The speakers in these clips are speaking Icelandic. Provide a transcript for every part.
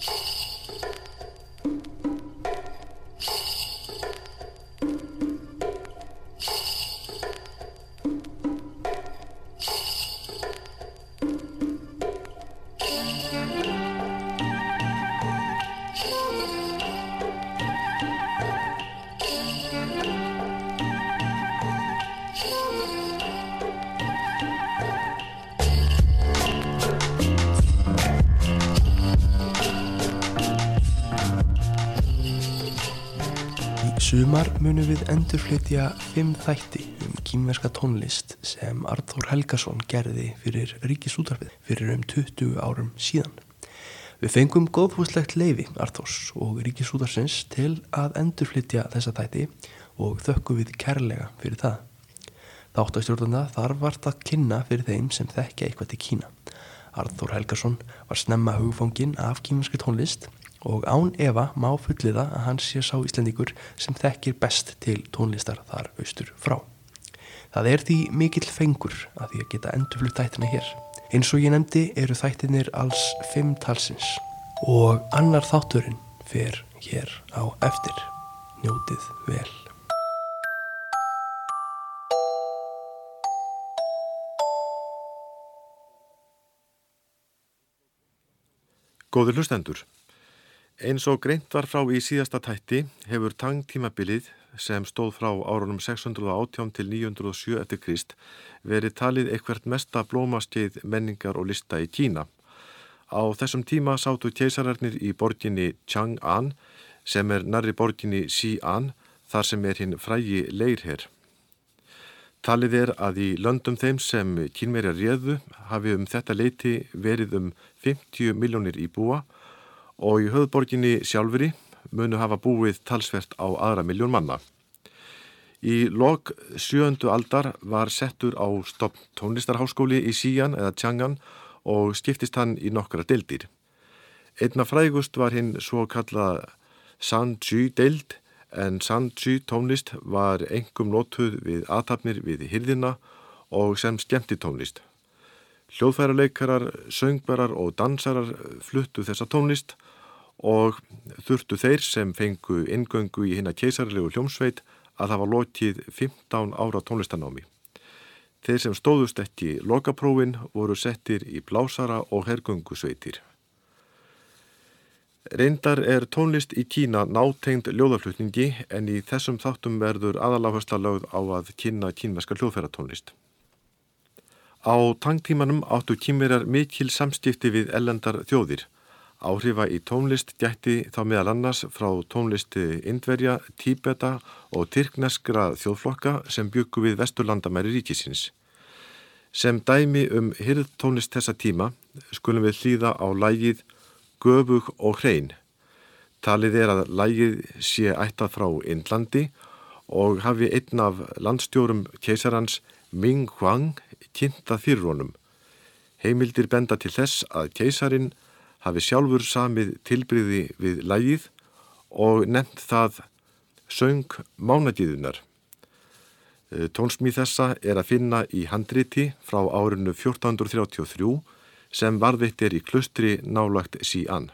you sumar munum við endurflytja fimm þætti um kýmverska tónlist sem Arþór Helgason gerði fyrir Ríkisútarfið fyrir um 20 árum síðan. Við fengum góðhúslegt leifi Arþórs og Ríkisútarsins til að endurflytja þessa þætti og þökkum við kærlega fyrir það. Þáttastjórnanda þar vart að kynna fyrir þeim sem þekkja eitthvað til Kína. Arþór Helgason var snemma hugfóngin af kýmverski tónlist og án Eva má fulliða að hann sé sá Íslandíkur sem þekkir best til tónlistar þar austur frá. Það er því mikill fengur að því að geta endurflutt þættina hér. Eins og ég nefndi eru þættinir alls fimm talsins og annar þátturinn fer hér á eftir. Njótið vel. Góður hlustendur. Eins og greint var frá í síðasta tætti hefur tangtímabilið sem stóð frá árunum 618 til 907 eftir Krist verið talið eitthvert mesta blómaskeið menningar og lista í Kína. Á þessum tíma sátu keisararnir í borginni Chang'an sem er narri borginni Xi'an þar sem er hinn frægi leirherr. Talið er að í löndum þeim sem kínverjar réðu hafi um þetta leiti verið um 50 miljónir í búa og í höfðborginni sjálfuri munu hafa búið talsvert á aðra miljón manna. Í lok sjöndu aldar var settur á stopn tónlistarháskóli í Síjan eða Tjangan og skiptist hann í nokkra deildir. Einna frægust var hinn svo kallað San-Tju deild en San-Tju tónlist var engum nótuð við aðtapnir við hirðina og sem skemmti tónlist. Hljóðfærarleikarar, söngbarar og dansarar fluttu þessa tónlist og þurftu þeir sem fengu ingöngu í hinn að keisarlegu hljómsveit að hafa lokið 15 ára tónlistanámi. Þeir sem stóðust ekki lokaprófin voru settir í blásara og hergöngusveitir. Reyndar er tónlist í Kína nátengd ljóðaflutningi en í þessum þáttum verður aðaláhersla lögð á að kynna kínverska hljóðferratónlist. Á tangtímanum áttu kýmverjar mikil samstifti við ellendar þjóðir Áhrifa í tónlist gætti þá meðal annars frá tónlisti Indverja, Tíbeta og Tyrkneskra þjóðflokka sem byggu við vesturlandamæri ríkisins. Sem dæmi um hyrð tónlist þessa tíma skulum við hlýða á lægið Göbug og hrein. Talið er að lægið sé ættað frá Indlandi og hafi einn af landstjórum keisarans Ming Huang kynntað fyrir honum. Heimildir benda til þess að keisarin hafi sjálfur samið tilbriði við lægið og nefnt það söng mánadíðunar. Eh, tónsmíð þessa er að finna í handriti frá árinu 1433 sem varðveitt er í klustri nálagt sían.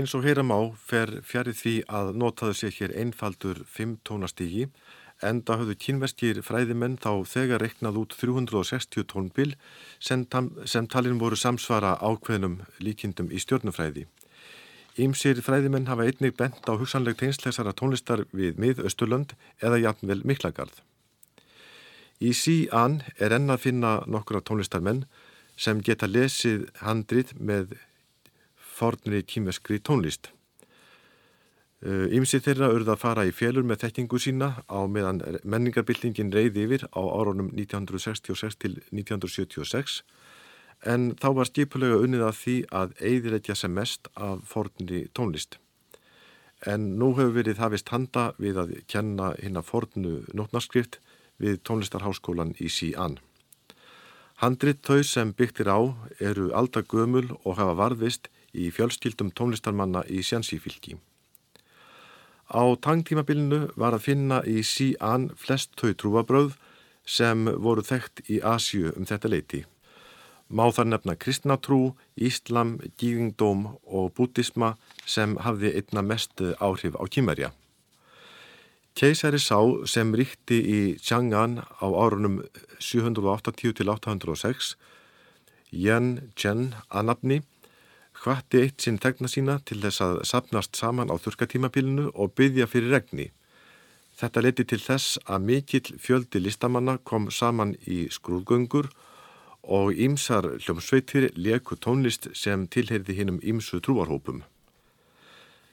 Eins og heyram á fer fjarið því að notaðu sér hér einfaldur 5 tónastígi enda höfðu kínverskir fræðimenn þá þegar reknað út 360 tónbil sem, sem talin voru samsvara ákveðnum líkindum í stjórnufræði. Ímsir fræðimenn hafa einnig bent á hugsanleg tengsleisara tónlistar við mið-Östurlönd eða jafnvel Miklagarð. Í sían er enn að finna nokkura tónlistarmenn sem geta lesið handrit með fornri kýmeskri tónlist. Ímsið uh, þeirra urða að fara í félur með þekkingu sína á meðan menningarbyltingin reyði yfir á árunum 1966 til 1976 en þá var skipulega unnið að því að eigðilegja sem mest af fornri tónlist. En nú hefur verið hafist handa við að kenna hinn að fornu nótnarskrift við tónlistarháskólan í Sían. Handrit þau sem byggtir á eru alda gömul og hafa varðvist í fjölskyldum tónlistarmanna í Sjansífylki. Á tangtímabilinu var að finna í sían flest þau trúabröð sem voru þekkt í Asju um þetta leiti. Má þar nefna kristnatrú, íslam, gíðingdóm og bútisma sem hafði einna mest áhrif á kýmerja. Keisari sá sem ríkti í Chang'an á árunum 780 til 806, Yen Chen að nafni, hvati eitt sinn tegna sína til þess að sapnast saman á þurkatímapilinu og byggja fyrir regni. Þetta leti til þess að mikill fjöldi listamanna kom saman í skrúðgöngur og ímsar hljómsveitir leku tónlist sem tilheyrði hinnum ímsu trúarhópum.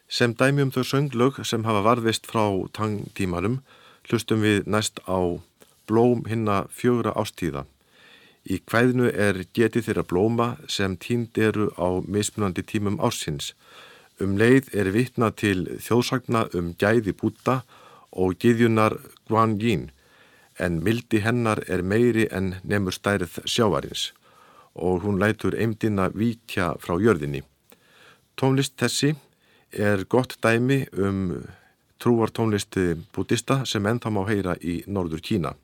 Sem dæmi um þau sönglög sem hafa varðist frá tangtímanum hlustum við næst á blóm hinna fjögra ástíða. Í hvæðinu er getið þeirra blóma sem tínd eru á mismunandi tímum ársins. Um leið er vitna til þjóðsagna um gæði búta og giðjunar Guan Yin en mildi hennar er meiri en nefnur stærð sjávarins og hún lætur eimdina vítja frá jörðinni. Tónlist þessi er gott dæmi um trúartónlisti bútista sem ennþá má heyra í norður Kína.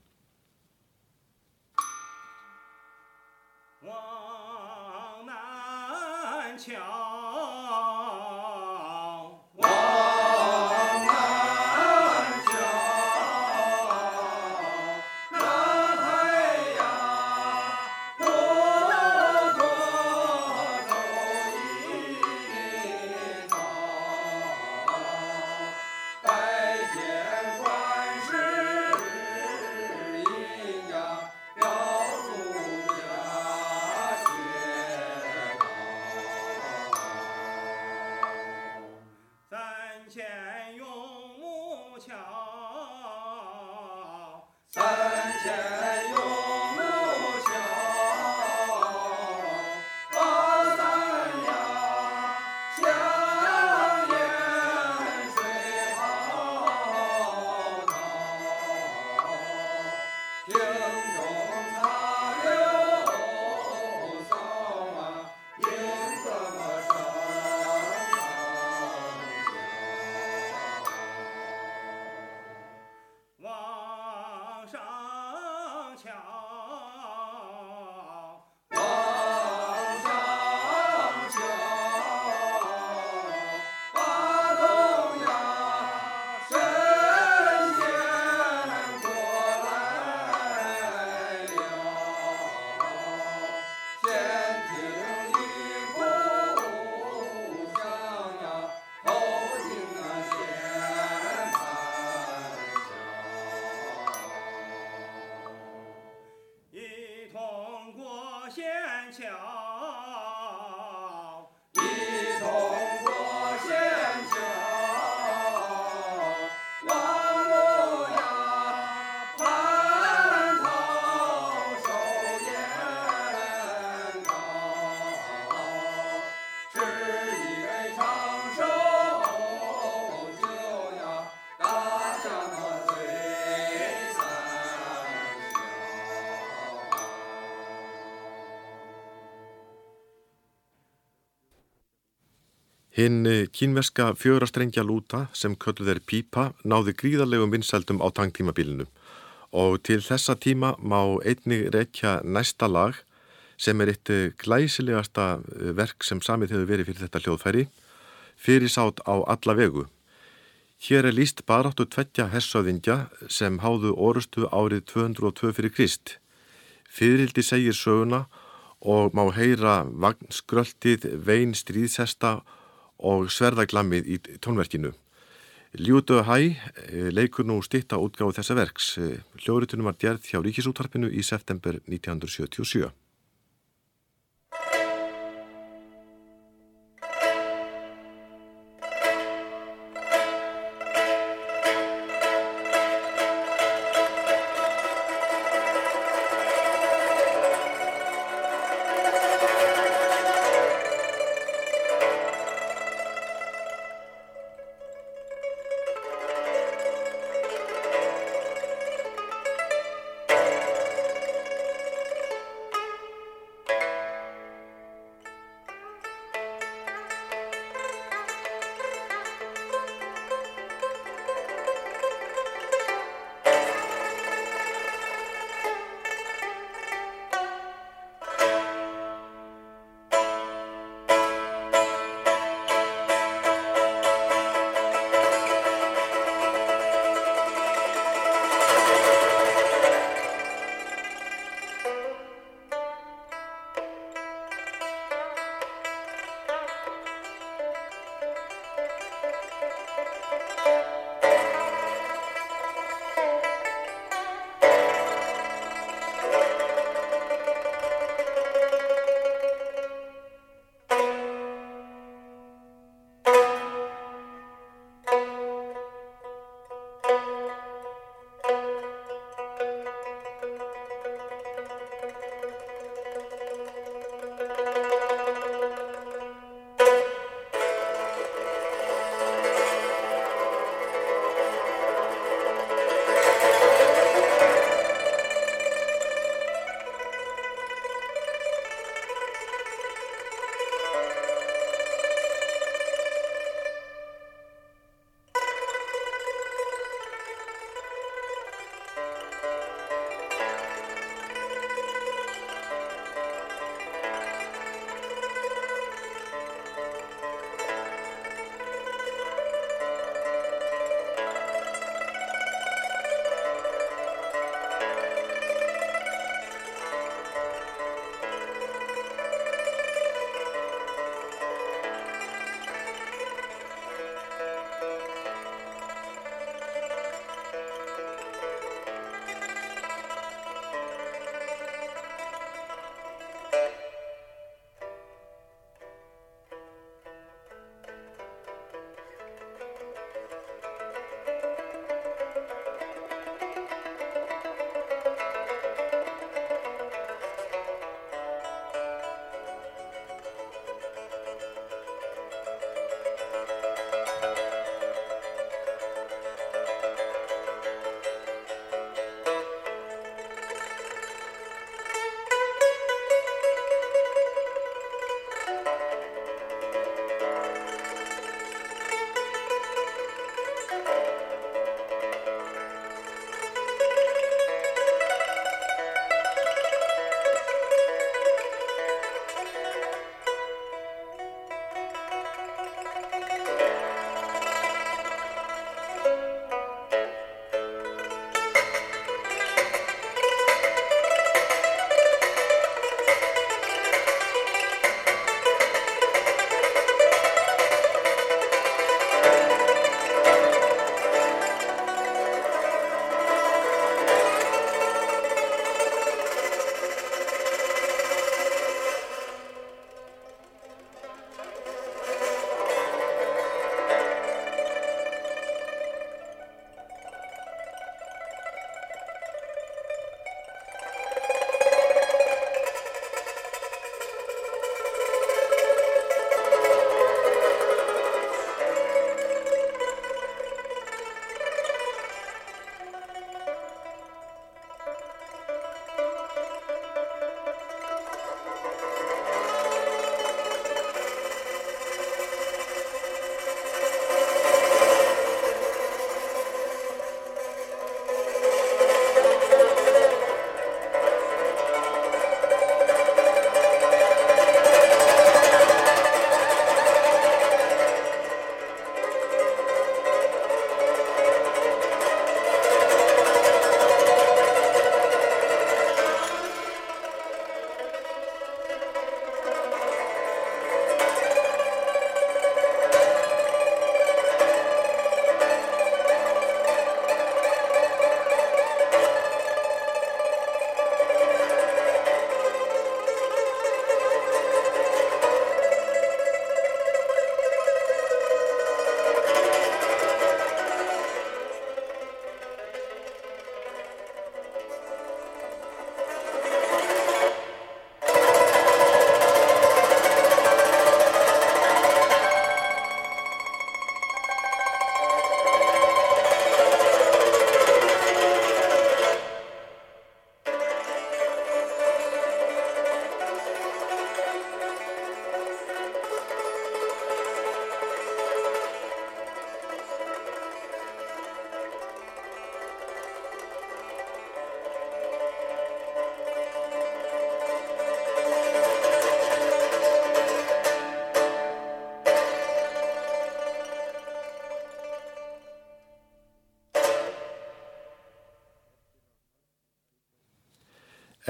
桥三千。Hinn eh, kínverska fjörastrengja lúta sem kölluð er pípa náði gríðarlegum vinsældum á tangtímabilinu og til þessa tíma má einnig rekja næsta lag sem er eitt eh, glæsilegasta eh, verk sem samið hefur verið fyrir þetta hljóðfæri fyrirsátt á alla vegu. Hér er líst baráttu tveggja hersöðingja sem háðu orustu árið 202 fyrir Krist. Fyririldi segir söguna og má heyra vagnskröltið, vein stríðsesta og sverðaglammið í tónverkinu. Ljútu Hæ eh, leikur nú stitta útgáðu þessa verks. Eh, hljóritunum var gerð hjá Ríkisúttarpinu í september 1977.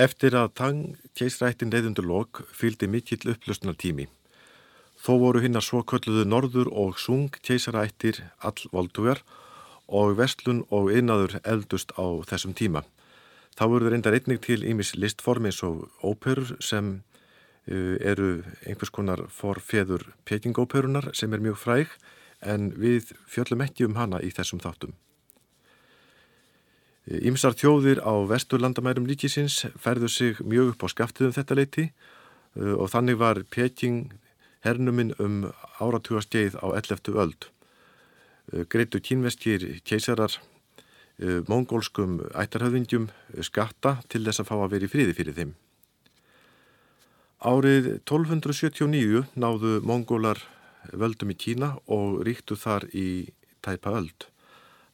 Eftir að tang keisrættin reyðundur lok fylgdi mikill upplustnar tími. Þó voru hinnar svo kölluðu norður og sung keisarættir all voldugar og vestlun og innaður eldust á þessum tíma. Þá voru það reyndar einnig til ímis listform eins og óperur sem uh, eru einhvers konar forfeður pekingóperunar sem er mjög fræg en við fjöllum ekki um hana í þessum þáttum. Ímsar þjóðir á vesturlandamærum líkisins ferðu sig mjög upp á skaftiðum þetta leiti uh, og þannig var Peking hernuminn um áratugastgeið á 11. öld. Uh, Greitu kínveskir keisarar uh, mongólskum ættarhauðingjum skatta til þess að fá að veri fríði fyrir þeim. Árið 1279 náðu mongólar völdum í Kína og ríktu þar í tæpa öld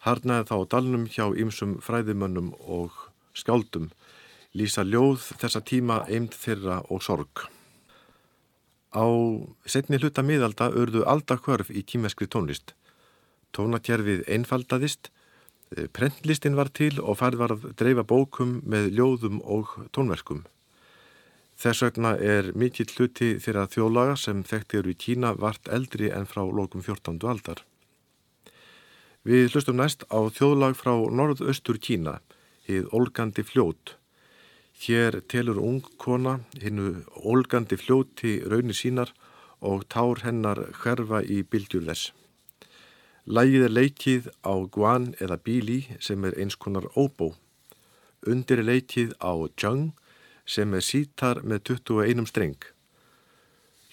harnaði þá dalnum hjá ymsum fræðimönnum og skáldum, lýsa ljóð þessa tíma eind þeirra og sorg. Á setni hluta miðalda örðu aldakvörf í tímeskri tónlist. Tónatjærfið einfaldadist, eh, prentlistin var til og færð var að dreifa bókum með ljóðum og tónverkum. Þess vegna er mikill hluti þeirra þjólaga sem þekkti eru í Kína vart eldri en frá lókum 14. aldar. Við hlustum næst á þjóðlag frá norðaustur Kína, hið Olgandi fljót. Hér telur ung kona hinnu Olgandi fljóti raunir sínar og tár hennar hverfa í bildjur þess. Lægið er leikið á guan eða bíli sem er eins konar óbó. Undir er leikið á jung sem er sítar með 21 streng.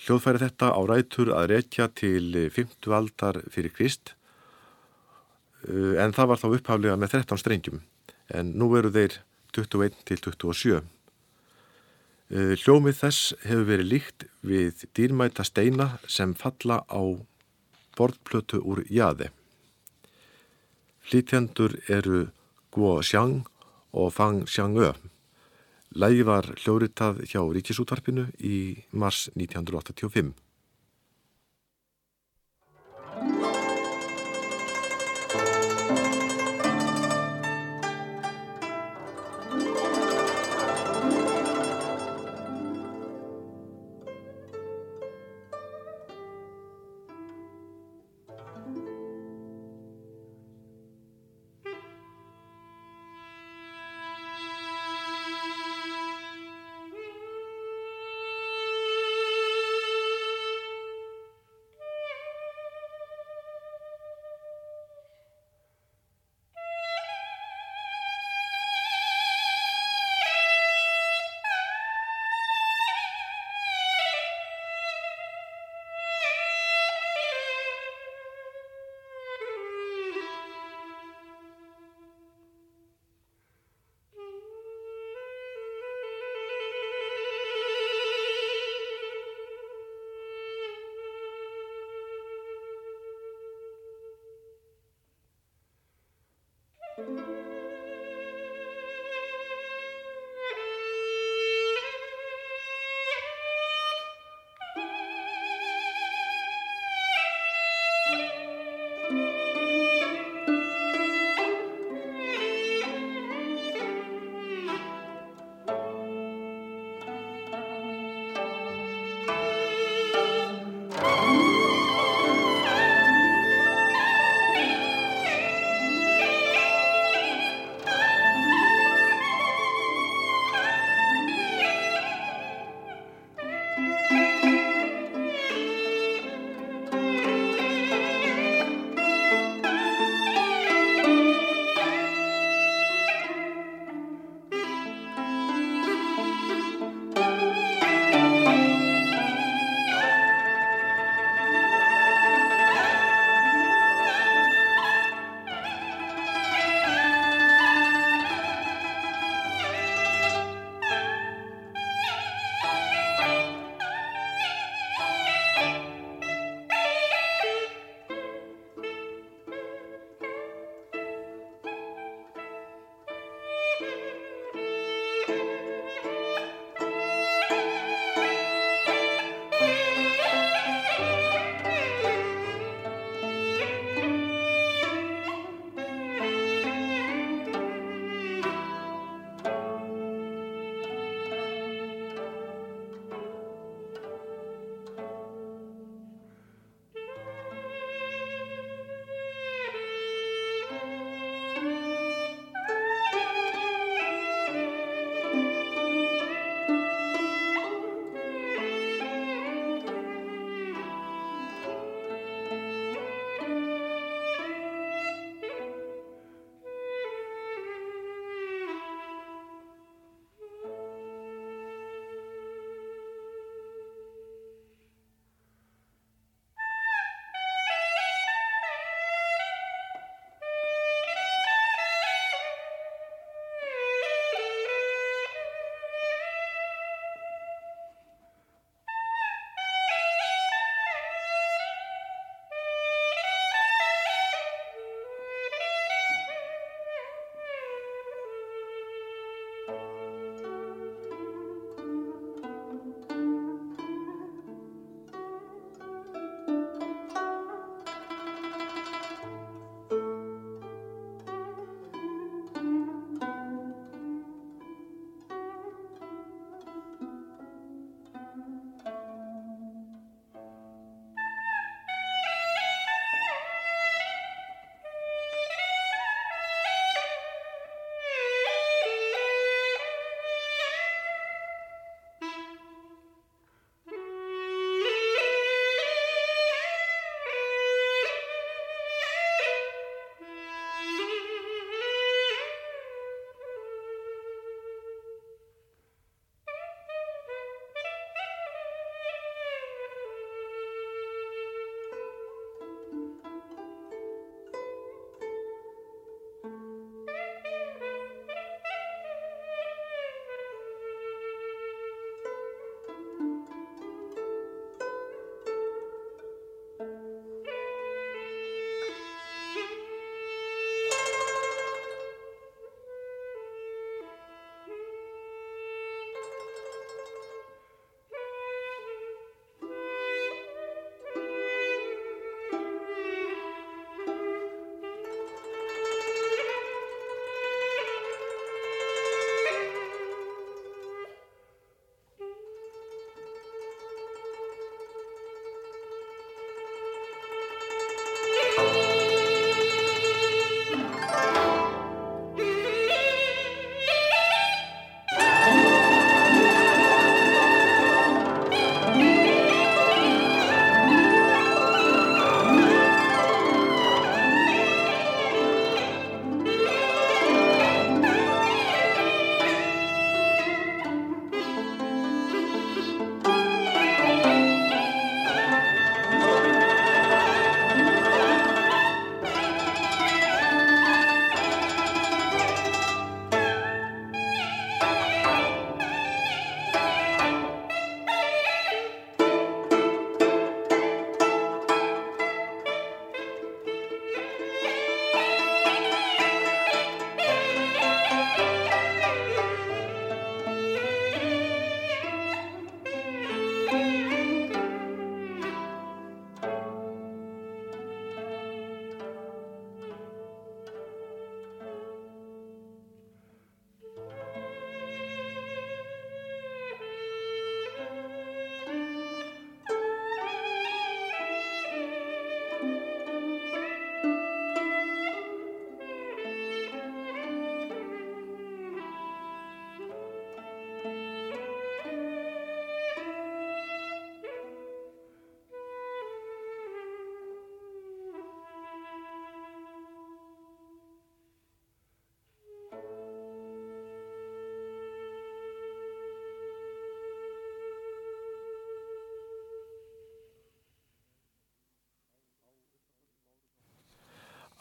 Hljóðfæri þetta á rætur að rekja til 50 aldar fyrir Krist en það var þá upphaflega með 13 strengjum en nú eru þeir 21 til 27. Eh, hljómið þess hefur verið líkt við dýrmæta steina sem falla á borðplötu úr jaði. Flítjandur eru Guo Xiang og Fang Xiangö. Lægi var hljóritað hjá Ríkisútvarpinu í mars 1985.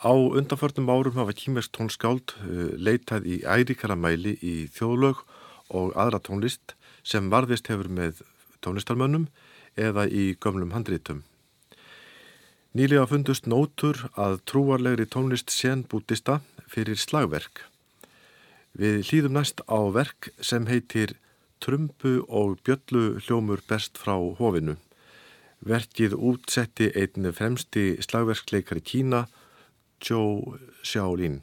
Á undanförnum árum hafa kýmest tónskáld uh, leitað í ærikara mæli í þjóðlög og aðra tónlist sem varðist hefur með tónlistarmönnum eða í gömlum handrítum. Nýlega fundust nótur að trúarlegri tónlist senbútista fyrir slagverk. Við hlýðum næst á verk sem heitir Trumbu og bjöllu hljómur best frá hofinu. Verkið útsetti einn fremsti slagverksleikari Kína, Zhou Xiaolin.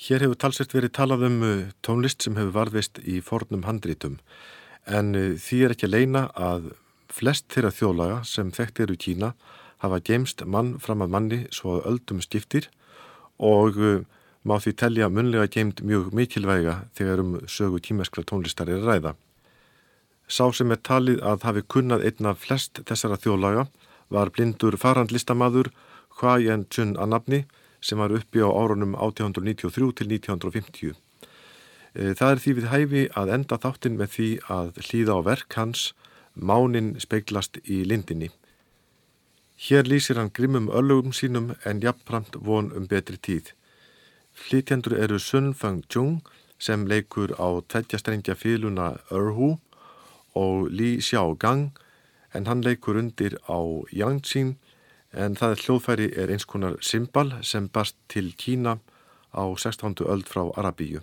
Hér hefur talsett verið talað um uh, tónlist sem hefur varðvist í fornum handrítum en uh, því er ekki að leina að flest þeirra þjólaga sem þekkt eru Kína hafa geimst mann fram að manni svo að öldum skiptir og uh, má því telja munlega geimt mjög mikilvæga þegar um sögu tímeskra tónlistar er ræða. Sá sem er talið að hafi kunnað einna flest þessara þjólaga var blindur farandlistamadur Hua Yen Chun að nafni sem var uppi á árunum 1893 til 1950. Eh, það er því við hæfi að enda þáttinn með því að hlýða á verk hans Mánin speiklast í lindinni. Hér lýsir hann grimmum öllugum sínum en jafnpramt von um betri tíð. Flytjandur eru Sun Fang Chung sem leikur á tveggjastrengja fyluna Erhu og Li Xiao Gang en hann leikur undir á Yangtze en það hljóðfæri er eins konar symbal sem barst til Kína á 16. öld frá Arabíu.